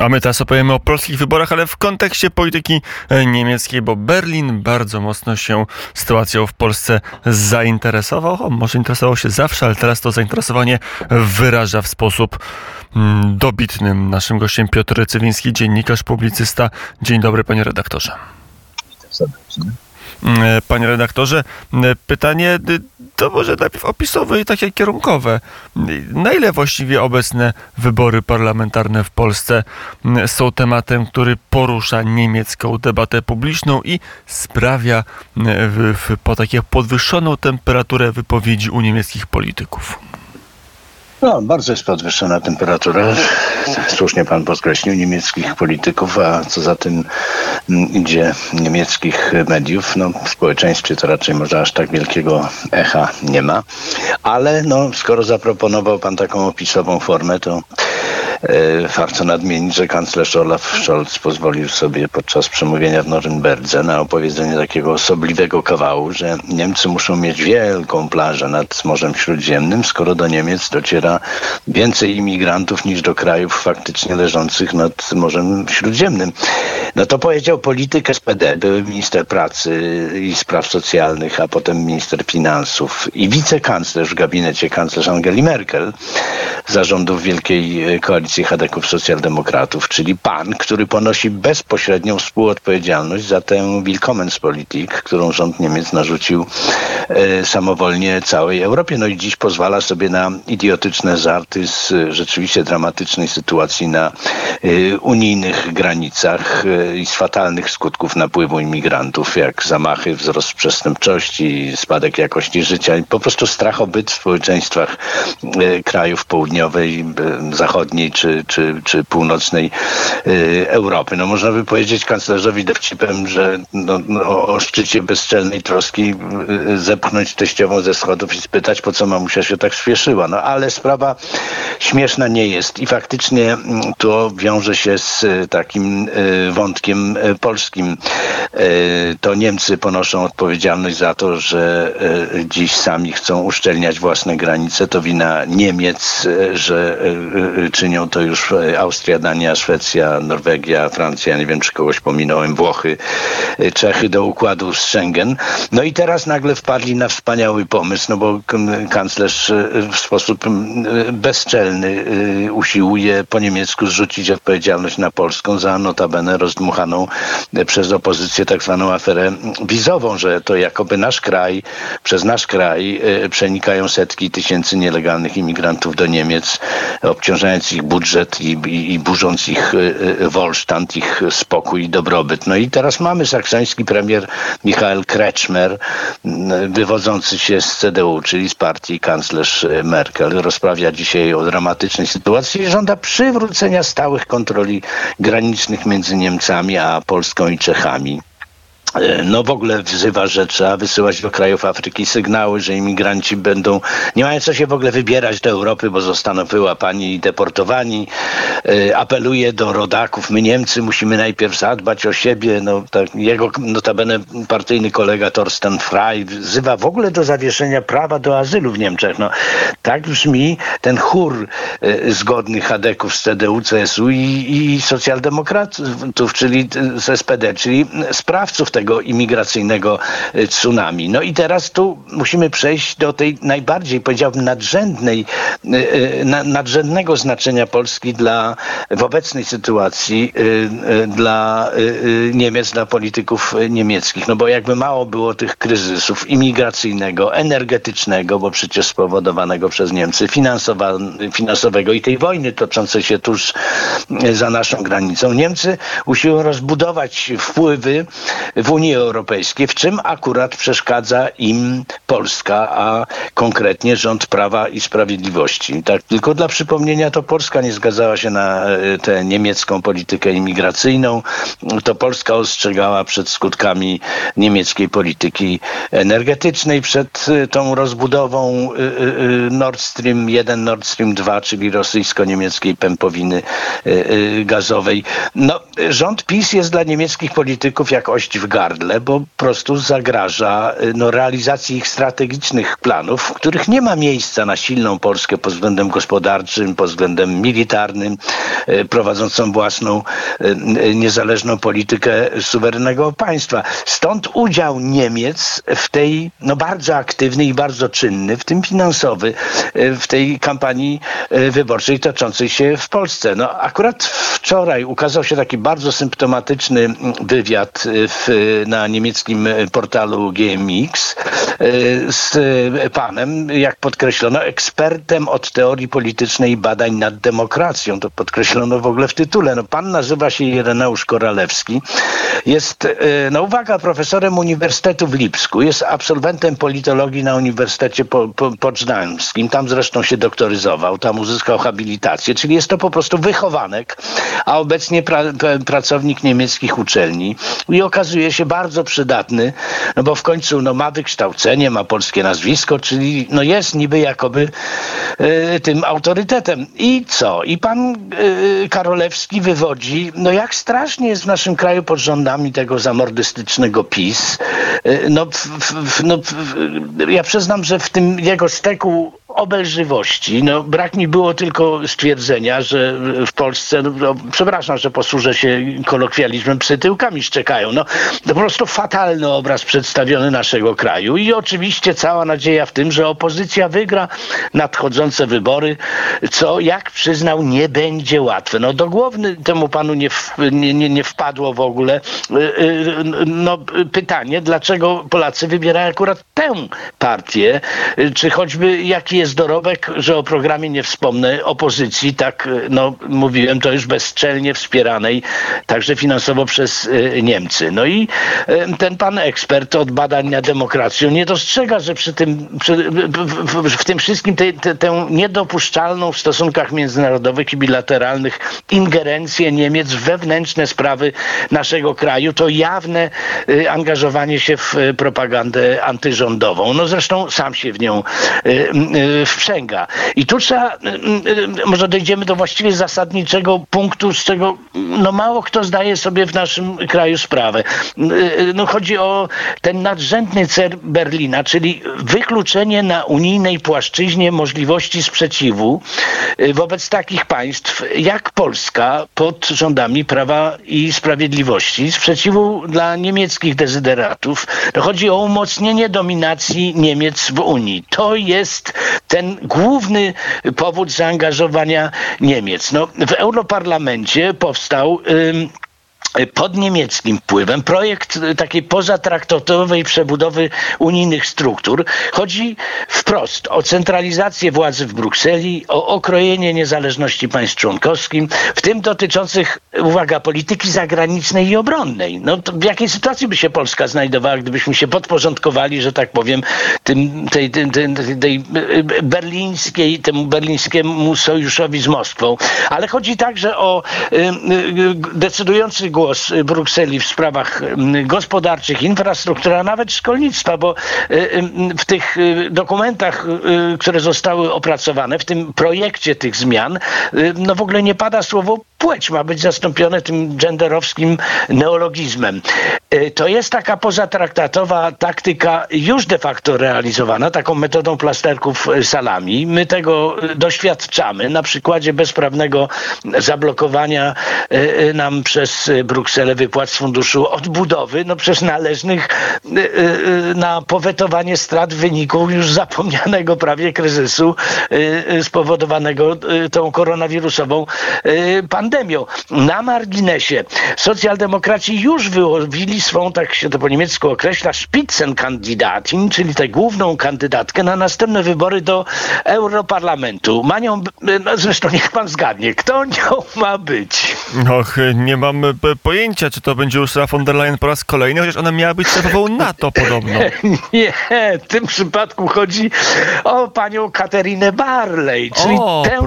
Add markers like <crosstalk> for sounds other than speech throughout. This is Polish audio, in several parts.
A my teraz opowiemy o polskich wyborach, ale w kontekście polityki e, niemieckiej, bo Berlin bardzo mocno się sytuacją w Polsce zainteresował. O, może interesował się zawsze, ale teraz to zainteresowanie wyraża w sposób mm, dobitny. Naszym gościem Piotr Cywiński, dziennikarz, publicysta. Dzień dobry, panie redaktorze. Witam serdecznie. E, panie redaktorze, e, pytanie to może najpierw opisowe i takie kierunkowe. Na ile właściwie obecne wybory parlamentarne w Polsce są tematem, który porusza niemiecką debatę publiczną i sprawia w, w, po takie podwyższoną temperaturę wypowiedzi u niemieckich polityków? No, bardzo jest podwyższona temperatura. Słusznie pan podkreślił niemieckich polityków, a co za tym mm, idzie niemieckich mediów. No, w społeczeństwie to raczej może aż tak wielkiego echa nie ma. Ale no, skoro zaproponował pan taką opisową formę, to warto nadmienić, że kanclerz Olaf Scholz pozwolił sobie podczas przemówienia w Norymberdze na opowiedzenie takiego osobliwego kawału, że Niemcy muszą mieć wielką plażę nad Morzem Śródziemnym, skoro do Niemiec dociera więcej imigrantów niż do krajów faktycznie leżących nad Morzem Śródziemnym. No to powiedział polityk SPD, były minister pracy i spraw socjalnych, a potem minister finansów i wicekanclerz w gabinecie kanclerz Angeli Merkel zarządów Wielkiej Koalicji Chadeków Socjaldemokratów, czyli pan, który ponosi bezpośrednią współodpowiedzialność za tę Willkommenspolitik, którą rząd Niemiec narzucił e, samowolnie całej Europie. No i dziś pozwala sobie na idiotyczne żarty z rzeczywiście dramatycznej sytuacji na e, unijnych granicach e, i z fatalnych skutków napływu imigrantów, jak zamachy, wzrost przestępczości, spadek jakości życia i po prostu strach o byt w społeczeństwach e, krajów południowej, e, zachodniej czy, czy, czy północnej e, Europy. No można by powiedzieć kanclerzowi dowcipem, że no, no, o szczycie bezczelnej troski zepchnąć teściową ze schodów i spytać, po co mamusia się tak śpieszyła. No ale sprawa śmieszna nie jest i faktycznie mm, to wiąże się z takim wątkiem polskim. To Niemcy ponoszą odpowiedzialność za to, że dziś sami chcą uszczelniać własne granice. To wina Niemiec, że czynią to już Austria, Dania, Szwecja, Norwegia, Francja, nie wiem czy kogoś pominąłem, Włochy, e, Czechy do układu z Schengen. No i teraz nagle wpadli na wspaniały pomysł, no bo kanclerz w sposób bezczelny usiłuje po niemiecku zrzucić odpowiedzialność na Polską za notabene rozdmuchaną przez opozycję tak zwaną aferę wizową, że to jakoby nasz kraj, przez nasz kraj przenikają setki tysięcy nielegalnych imigrantów do Niemiec, obciążając ich budżet i, i, i burząc ich e, e, wolsztant, ich spokój i dobrobyt. No i teraz mamy saksoński premier Michael Kretschmer, wywodzący się z CDU, czyli z partii kanclerz Merkel. Rozprawia dzisiaj o dramatycznej sytuacji i żąda przywrócenia stałych kontroli granicznych między Niemcami a Polską i Czechami. E, no w ogóle wzywa, że trzeba wysyłać do krajów Afryki sygnały, że imigranci będą, nie mają co się w ogóle wybierać do Europy, bo zostaną wyłapani i deportowani. E, apeluje do rodaków, my Niemcy musimy najpierw zadbać o siebie. No, tak, jego notabene partyjny kolega Torsten Frey wzywa w ogóle do zawieszenia prawa do azylu w Niemczech. No, tak brzmi ten chór e, zgodnych chadeków z CDU, CSU i, i socjaldemokratów, czyli z SPD, czyli sprawców tego tego imigracyjnego y, tsunami. No i teraz tu musimy przejść do tej najbardziej, powiedziałbym, nadrzędnej, y, y, nadrzędnego znaczenia Polski dla, w obecnej sytuacji dla Niemiec, dla polityków niemieckich. No bo jakby mało było tych kryzysów imigracyjnego, energetycznego, bo przecież spowodowanego przez Niemcy, finansowego i tej wojny toczącej się tuż za naszą granicą. Niemcy usiłują rozbudować wpływy w w Unii Europejskiej, w czym akurat przeszkadza im Polska, a konkretnie rząd Prawa i Sprawiedliwości. Tak tylko dla przypomnienia, to Polska nie zgadzała się na e, tę niemiecką politykę imigracyjną. To Polska ostrzegała przed skutkami niemieckiej polityki energetycznej, przed e, tą rozbudową e, Nord Stream 1, Nord Stream 2, czyli rosyjsko-niemieckiej pępowiny gazowej. No, rząd PiS jest dla niemieckich polityków jak ość w gazie gardle, bo po prostu zagraża no, realizacji ich strategicznych planów, w których nie ma miejsca na silną Polskę pod względem gospodarczym, pod względem militarnym, prowadzącą własną niezależną politykę suwerennego państwa. Stąd udział Niemiec w tej no, bardzo aktywny i bardzo czynny, w tym finansowy, w tej kampanii wyborczej toczącej się w Polsce. No, akurat wczoraj ukazał się taki bardzo symptomatyczny wywiad w, na niemieckim portalu GMX z panem, jak podkreślono, ekspertem od teorii politycznej i badań nad demokracją. To podkreślono w ogóle w tytule. No, pan nazywa się Ireneusz Koralewski. Jest, no uwaga, profesorem Uniwersytetu w Lipsku. Jest absolwentem politologii na Uniwersytecie po, po. Tam zresztą się doktoryzował. Tam uzyskał habilitację. Czyli jest to po prostu wychowanek, a obecnie pra, pracownik niemieckich uczelni. I okazuje się bardzo przydatny, no bo w końcu no, ma wykształcenie, ma polskie nazwisko, czyli no, jest niby jakoby y, tym autorytetem. I co? I pan y, Karolewski wywodzi, no jak strasznie jest w naszym kraju pod rządami tego zamordystycznego PiS. Y, no, w, w, no w, ja przyznam, że w tym jego steku obelżywości. No, brak mi było tylko stwierdzenia, że w Polsce, no, no, przepraszam, że posłużę się kolokwializmem, psy tyłkami szczekają. No, po prostu fatalny obraz przedstawiony naszego kraju i oczywiście cała nadzieja w tym, że opozycja wygra nadchodzące wybory, co jak przyznał nie będzie łatwe. No do głowy temu panu nie, w, nie, nie, nie wpadło w ogóle y, y, no, pytanie, dlaczego Polacy wybierają akurat tę partię, czy choćby jaki jest dorobek, że o programie nie wspomnę, opozycji, tak no, mówiłem, to już bezczelnie wspieranej także finansowo przez y, Niemcy. No i y, ten pan ekspert od badań nad demokracją nie dostrzega, że przy tym, przy, w, w, tym wszystkim te, te, tę niedopuszczalną w stosunkach międzynarodowych i bilateralnych ingerencję Niemiec w wewnętrzne sprawy naszego kraju, to jawne y, angażowanie się w propagandę antyrządową. No zresztą sam się w nią wprzęga. I tu trzeba, może dojdziemy do właściwie zasadniczego punktu, z czego no mało kto zdaje sobie w naszym kraju sprawę. No chodzi o ten nadrzędny cel Berlina, czyli wykluczenie na unijnej płaszczyźnie możliwości sprzeciwu wobec takich państw jak Polska pod rządami Prawa i Sprawiedliwości, sprzeciwu dla niemieckich dezyderatów. No chodzi o umocnienie dominacji Niemiec w Unii. To jest ten główny powód zaangażowania Niemiec. No, w Europarlamencie powstał pod niemieckim wpływem projekt takiej pozatraktatowej przebudowy unijnych struktur. Chodzi wprost o centralizację władzy w Brukseli, o okrojenie niezależności państw członkowskim, w tym dotyczących, uwaga, polityki zagranicznej i obronnej. No w jakiej sytuacji by się Polska znajdowała, gdybyśmy się podporządkowali, że tak powiem, tym, tej, tej, tej, tej berlińskiej, temu berlińskiemu sojuszowi z Moskwą. Ale chodzi także o y, y, decydujący głos Brukseli w sprawach gospodarczych, infrastruktury, a nawet szkolnictwa, bo w tych y, dokumentach, które zostały opracowane, w tym projekcie tych zmian, no w ogóle nie pada słowo płeć ma być zastąpione tym genderowskim neologizmem. To jest taka pozatraktatowa taktyka już de facto realizowana, taką metodą plasterków salami. My tego doświadczamy na przykładzie bezprawnego zablokowania nam przez Brukselę wypłat z funduszu odbudowy, no przez należnych na powetowanie strat w wyniku już zapomnianego prawie kryzysu spowodowanego tą koronawirusową pandemią pandemią. Na marginesie socjaldemokraci już wyłowili swą, tak się to po niemiecku określa, Spitzenkandidatin, czyli tę główną kandydatkę na następne wybory do Europarlamentu. Ma nią, no zresztą niech pan zgadnie, kto nią ma być? Och, nie mam pojęcia, czy to będzie Ursula von der Leyen po raz kolejny, chociaż ona miała być szefową NATO podobno. <laughs> Nie, w tym przypadku chodzi o panią Katerinę Barley, czyli o, tę,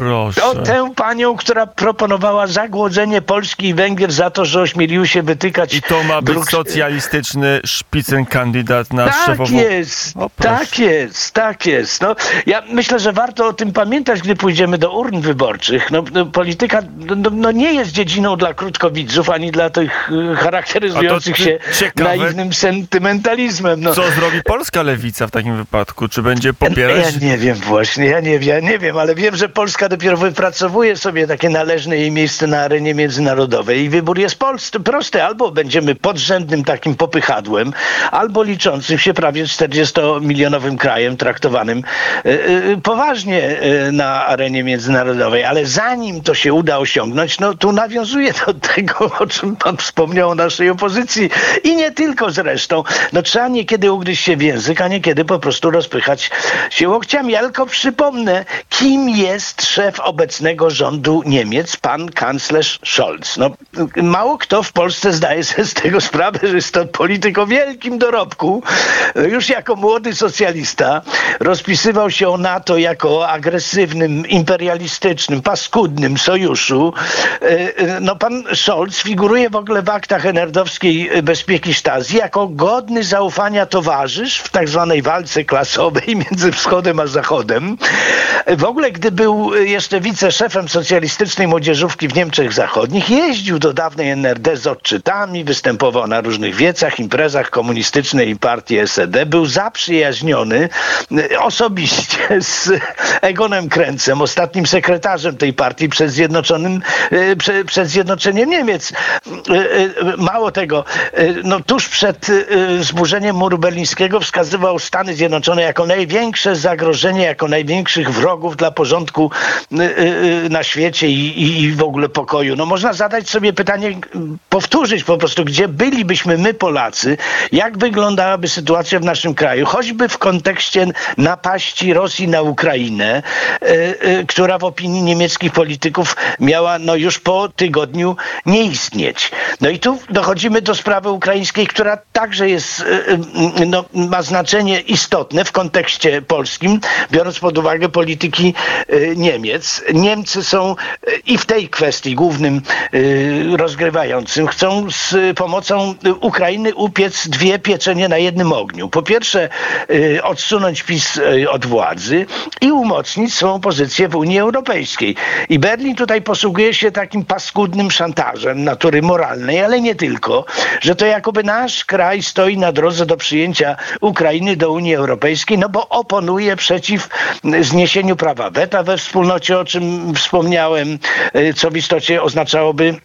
o tę panią, która proponowała zagłodzenie Polski i Węgier za to, że ośmieliły się wytykać... I to ma być socjalistyczny szpicen kandydat na tak szefową... Jest, tak jest, tak jest. No, ja myślę, że warto o tym pamiętać, gdy pójdziemy do urn wyborczych. No, no polityka no, no nie jest godziną dla krótkowidzów, ani dla tych y, charakteryzujących się ciekawe, naiwnym sentymentalizmem. No. Co zrobi polska lewica w takim wypadku? Czy będzie popierać? Ja nie wiem właśnie, ja nie wiem, ja nie wiem, ale wiem, że Polska dopiero wypracowuje sobie takie należne jej miejsce na arenie międzynarodowej i wybór jest polscy, prosty. Albo będziemy podrzędnym takim popychadłem, albo liczącym się prawie 40-milionowym krajem traktowanym y, y, poważnie y, na arenie międzynarodowej. Ale zanim to się uda osiągnąć, no tu nawiązuje do tego, o czym pan wspomniał o naszej opozycji i nie tylko zresztą. No trzeba niekiedy ugryźć się w język, a niekiedy po prostu rozpychać się łokciami. Ja tylko przypomnę, kim jest szef obecnego rządu Niemiec, pan kanclerz Scholz. No, mało kto w Polsce zdaje sobie z tego sprawę, że jest to polityk o wielkim dorobku. Już jako młody socjalista rozpisywał się o NATO jako agresywnym, imperialistycznym, paskudnym sojuszu. E, e, no pan Scholz figuruje w ogóle w aktach enerdowskiej bezpieki Stazji jako godny zaufania towarzysz w tak zwanej walce klasowej <laughs> między wschodem a zachodem. W ogóle, gdy był jeszcze wiceszefem socjalistycznej młodzieżówki w Niemczech Zachodnich, jeździł do dawnej NRD z odczytami, występował na różnych wiecach, imprezach komunistycznej partii SED, był zaprzyjaźniony osobiście z Egonem Kręcem, ostatnim sekretarzem tej partii przed, Zjednoczonym, przed, przed Zjednoczeniem Niemiec. Mało tego, no tuż przed zburzeniem muru berlińskiego wskazywał Stany Zjednoczone jako największe zagrożenie, jako największych wrogów dla porządku na świecie i, i w ogóle pokoju. No można zadać sobie pytanie, powtórzyć po prostu, gdzie bylibyśmy my Polacy, jak wyglądałaby sytuacja w naszym kraju, choćby w kontekście napaści Rosji na Ukrainę, która w opinii niemieckich polityków miała no już po tygodniu nie istnieć. No i tu dochodzimy do sprawy ukraińskiej, która także jest, y, y, no, ma znaczenie istotne w kontekście polskim, biorąc pod uwagę polityki y, Niemiec. Niemcy są i w tej kwestii głównym rozgrywającym. Chcą z pomocą Ukrainy upiec dwie pieczenie na jednym ogniu. Po pierwsze odsunąć PiS od władzy i umocnić swoją pozycję w Unii Europejskiej. I Berlin tutaj posługuje się takim paskudnym szantażem natury moralnej, ale nie tylko, że to jakoby nasz kraj stoi na drodze do przyjęcia Ukrainy do Unii Europejskiej, no bo oponuje przeciw zniesieniu prawa weta we wspólnocie, o czym wspomniałem, y, co w istocie oznaczałoby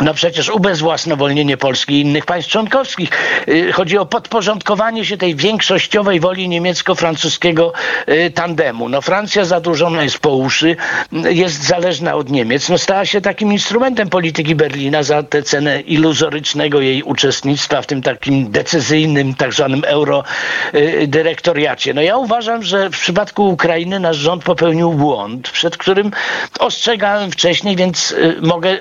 no przecież ubezwłasnowolnienie Polski i innych państw członkowskich. Y, chodzi o podporządkowanie się tej większościowej woli niemiecko-francuskiego y, tandemu. No Francja zadłużona jest po uszy, jest zależna od Niemiec. No stała się takim instrumentem polityki Berlina za tę cenę iluzorycznego jej uczestnictwa w tym takim decyzyjnym, tak zwanym eurodyrektoriacie. No ja uważam, że w przypadku Ukrainy nasz rząd popełnił błąd, przed którym ostrzegałem wcześniej, więc y, mogę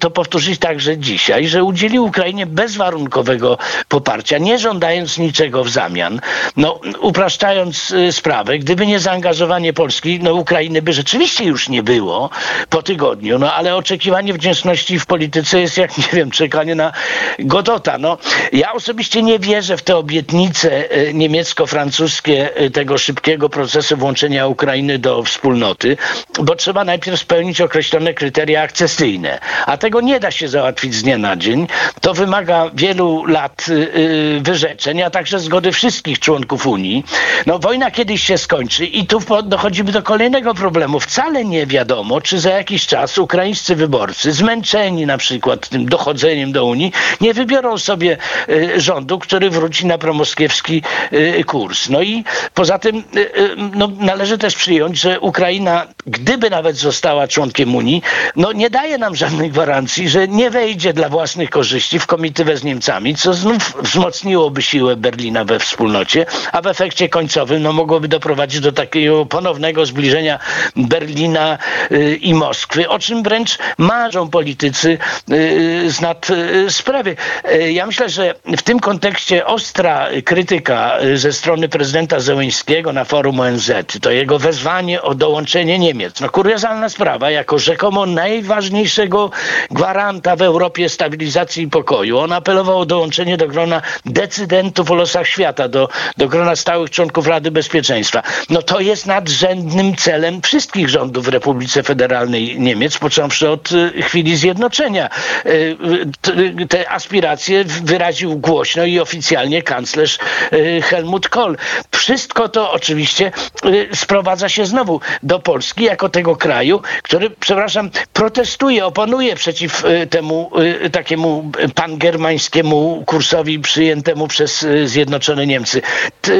to powtórzyć także dzisiaj, że udzielił Ukrainie bezwarunkowego poparcia, nie żądając niczego w zamian. No, upraszczając y, sprawę, gdyby nie zaangażowanie Polski, no Ukrainy by rzeczywiście już nie było po tygodniu, no ale oczekiwanie wdzięczności w polityce jest jak, nie wiem, czekanie na Godota. No, ja osobiście nie wierzę w te obietnice y, niemiecko-francuskie y, tego szybkiego procesu włączenia Ukrainy do wspólnoty, bo trzeba najpierw spełnić określone kryteria akcesyjne, a tego nie da się się załatwić z dnia na dzień. To wymaga wielu lat yy, wyrzeczeń, a także zgody wszystkich członków Unii. No wojna kiedyś się skończy i tu dochodzimy do kolejnego problemu. Wcale nie wiadomo, czy za jakiś czas ukraińscy wyborcy, zmęczeni na przykład tym dochodzeniem do Unii, nie wybiorą sobie y, rządu, który wróci na promoskiewski y, kurs. No i poza tym y, y no, należy też przyjąć, że Ukraina, gdyby nawet została członkiem Unii, no nie daje nam żadnej gwarancji, że nie wejdzie dla własnych korzyści w komitywę z Niemcami, co znów wzmocniłoby siłę Berlina we wspólnocie, a w efekcie końcowym no, mogłoby doprowadzić do takiego ponownego zbliżenia Berlina y, i Moskwy, o czym wręcz marzą politycy y, z nad y, sprawy. Y, ja myślę, że w tym kontekście ostra krytyka y, ze strony prezydenta Zełęńskiego na forum ONZ, to jego wezwanie o dołączenie Niemiec. No kuriozalna sprawa, jako rzekomo najważniejszego gwaranta garanta w Europie stabilizacji i pokoju. On apelował o dołączenie do grona decydentów o losach świata, do, do grona stałych członków Rady Bezpieczeństwa. No to jest nadrzędnym celem wszystkich rządów w Republice Federalnej Niemiec, począwszy od y, chwili zjednoczenia. Y, t- Te aspiracje wyraził głośno i oficjalnie kanclerz y, Helmut Kohl. Wszystko to oczywiście y, sprowadza się znowu do Polski jako tego kraju, który, przepraszam, protestuje, oponuje przeciw y, temu y, takiemu pangermańskiemu kursowi przyjętemu przez y, Zjednoczone Niemcy.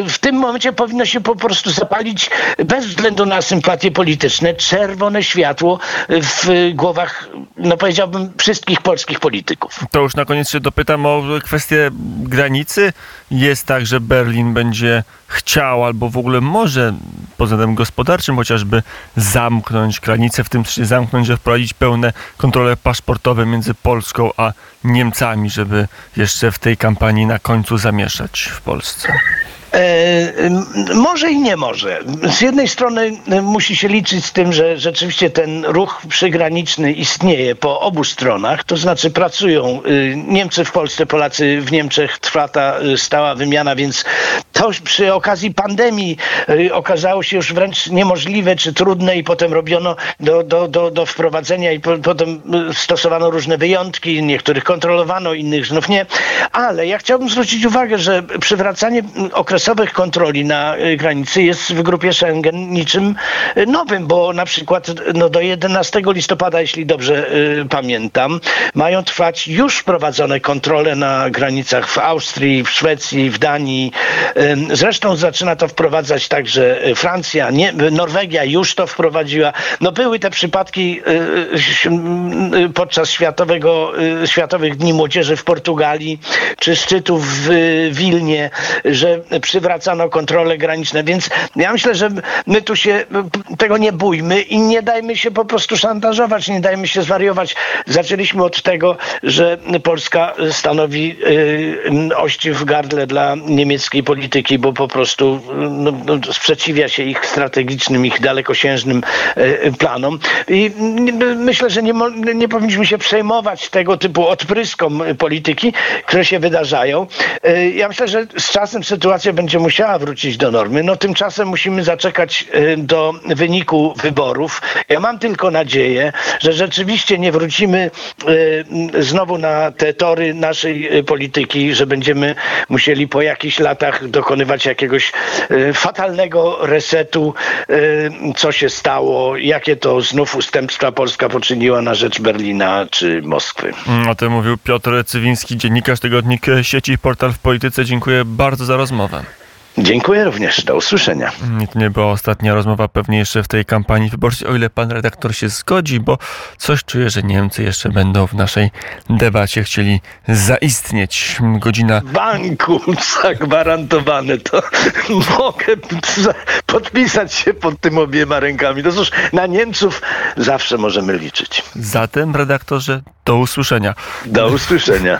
W tym momencie powinno się po prostu zapalić, bez względu na sympatie polityczne, czerwone światło w głowach, no powiedziałbym, wszystkich polskich polityków. To już na koniec się dopytam o kwestię granicy. Jest tak, że Berlin będzie chciał albo w ogóle może pod względem gospodarczym chociażby zamknąć granicę, w tym sensie zamknąć, że wprowadzić pełne kontrole paszportowe między Polską a Niemcami, żeby jeszcze w tej kampanii na końcu zamieszać w Polsce. E, może i nie może. Z jednej strony e, musi się liczyć z tym, że rzeczywiście ten ruch przygraniczny istnieje po obu stronach, to znaczy pracują y, Niemcy w Polsce, Polacy w Niemczech, trwa ta stała wymiana, więc to przy okazji pandemii okazało się już wręcz niemożliwe czy trudne i potem robiono do, do, do, do wprowadzenia i po, potem stosowano różne wyjątki, niektórych kontrolowano, innych znów nie. Ale ja chciałbym zwrócić uwagę, że przywracanie mm, okresowych kontroli na y, granicy jest w grupie Schengen niczym y, nowym, bo na przykład no, do 11 listopada, jeśli dobrze y, pamiętam, mają trwać już wprowadzone kontrole na granicach w Austrii, w Szwecji, w Danii. Ym, Zresztą zaczyna to wprowadzać także y, Francja, nie, Norwegia już to wprowadziła. No były te przypadki y, y, y, podczas światowego, y, Światowych Dni Młodzieży w Portugalii, czy szczytów w y, Wilnie, że przywracano kontrole graniczne, więc ja myślę, że my tu się tego nie bójmy i nie dajmy się po prostu szantażować, nie dajmy się zwariować. Zaczęliśmy od tego, że Polska stanowi y, ości w gardle dla niemieckiej polityki, bo po prostu no, no, sprzeciwia się ich strategicznym, ich dalekosiężnym y, planom. I myślę, że nie, nie powinniśmy się przejmować tego typu odpryskom polityki, które się wydarzają. Y, Ja myślę, że z czasem sytuacja będzie musiała wrócić do normy. No tymczasem musimy zaczekać y, do wyniku wyborów. Ja mam tylko nadzieję, że rzeczywiście nie wrócimy y, znowu na te tory naszej y, polityki, że będziemy musieli po jakichś latach dokonywać jakiegoś fatalnego resetu, co się stało, jakie to znów ustępstwa Polska poczyniła na rzecz Berlina czy Moskwy. Mm, O tym mówił Piotr Cywiński, dziennikarz tygodnik sieci Portal w Polityce. Dziękuję bardzo za rozmowę. Dziękuję również. Do usłyszenia. Nie, to nie była ostatnia rozmowa, pewnie jeszcze w tej kampanii wyborczej, o ile pan redaktor się zgodzi, bo coś czuję, że Niemcy jeszcze będą w naszej debacie chcieli zaistnieć. Godzina banku zagwarantowane, to <laughs> mogę podpisać się pod tym obiema rękami. No cóż, na Niemców zawsze możemy liczyć. zatem, redaktorze, do usłyszenia. Do usłyszenia.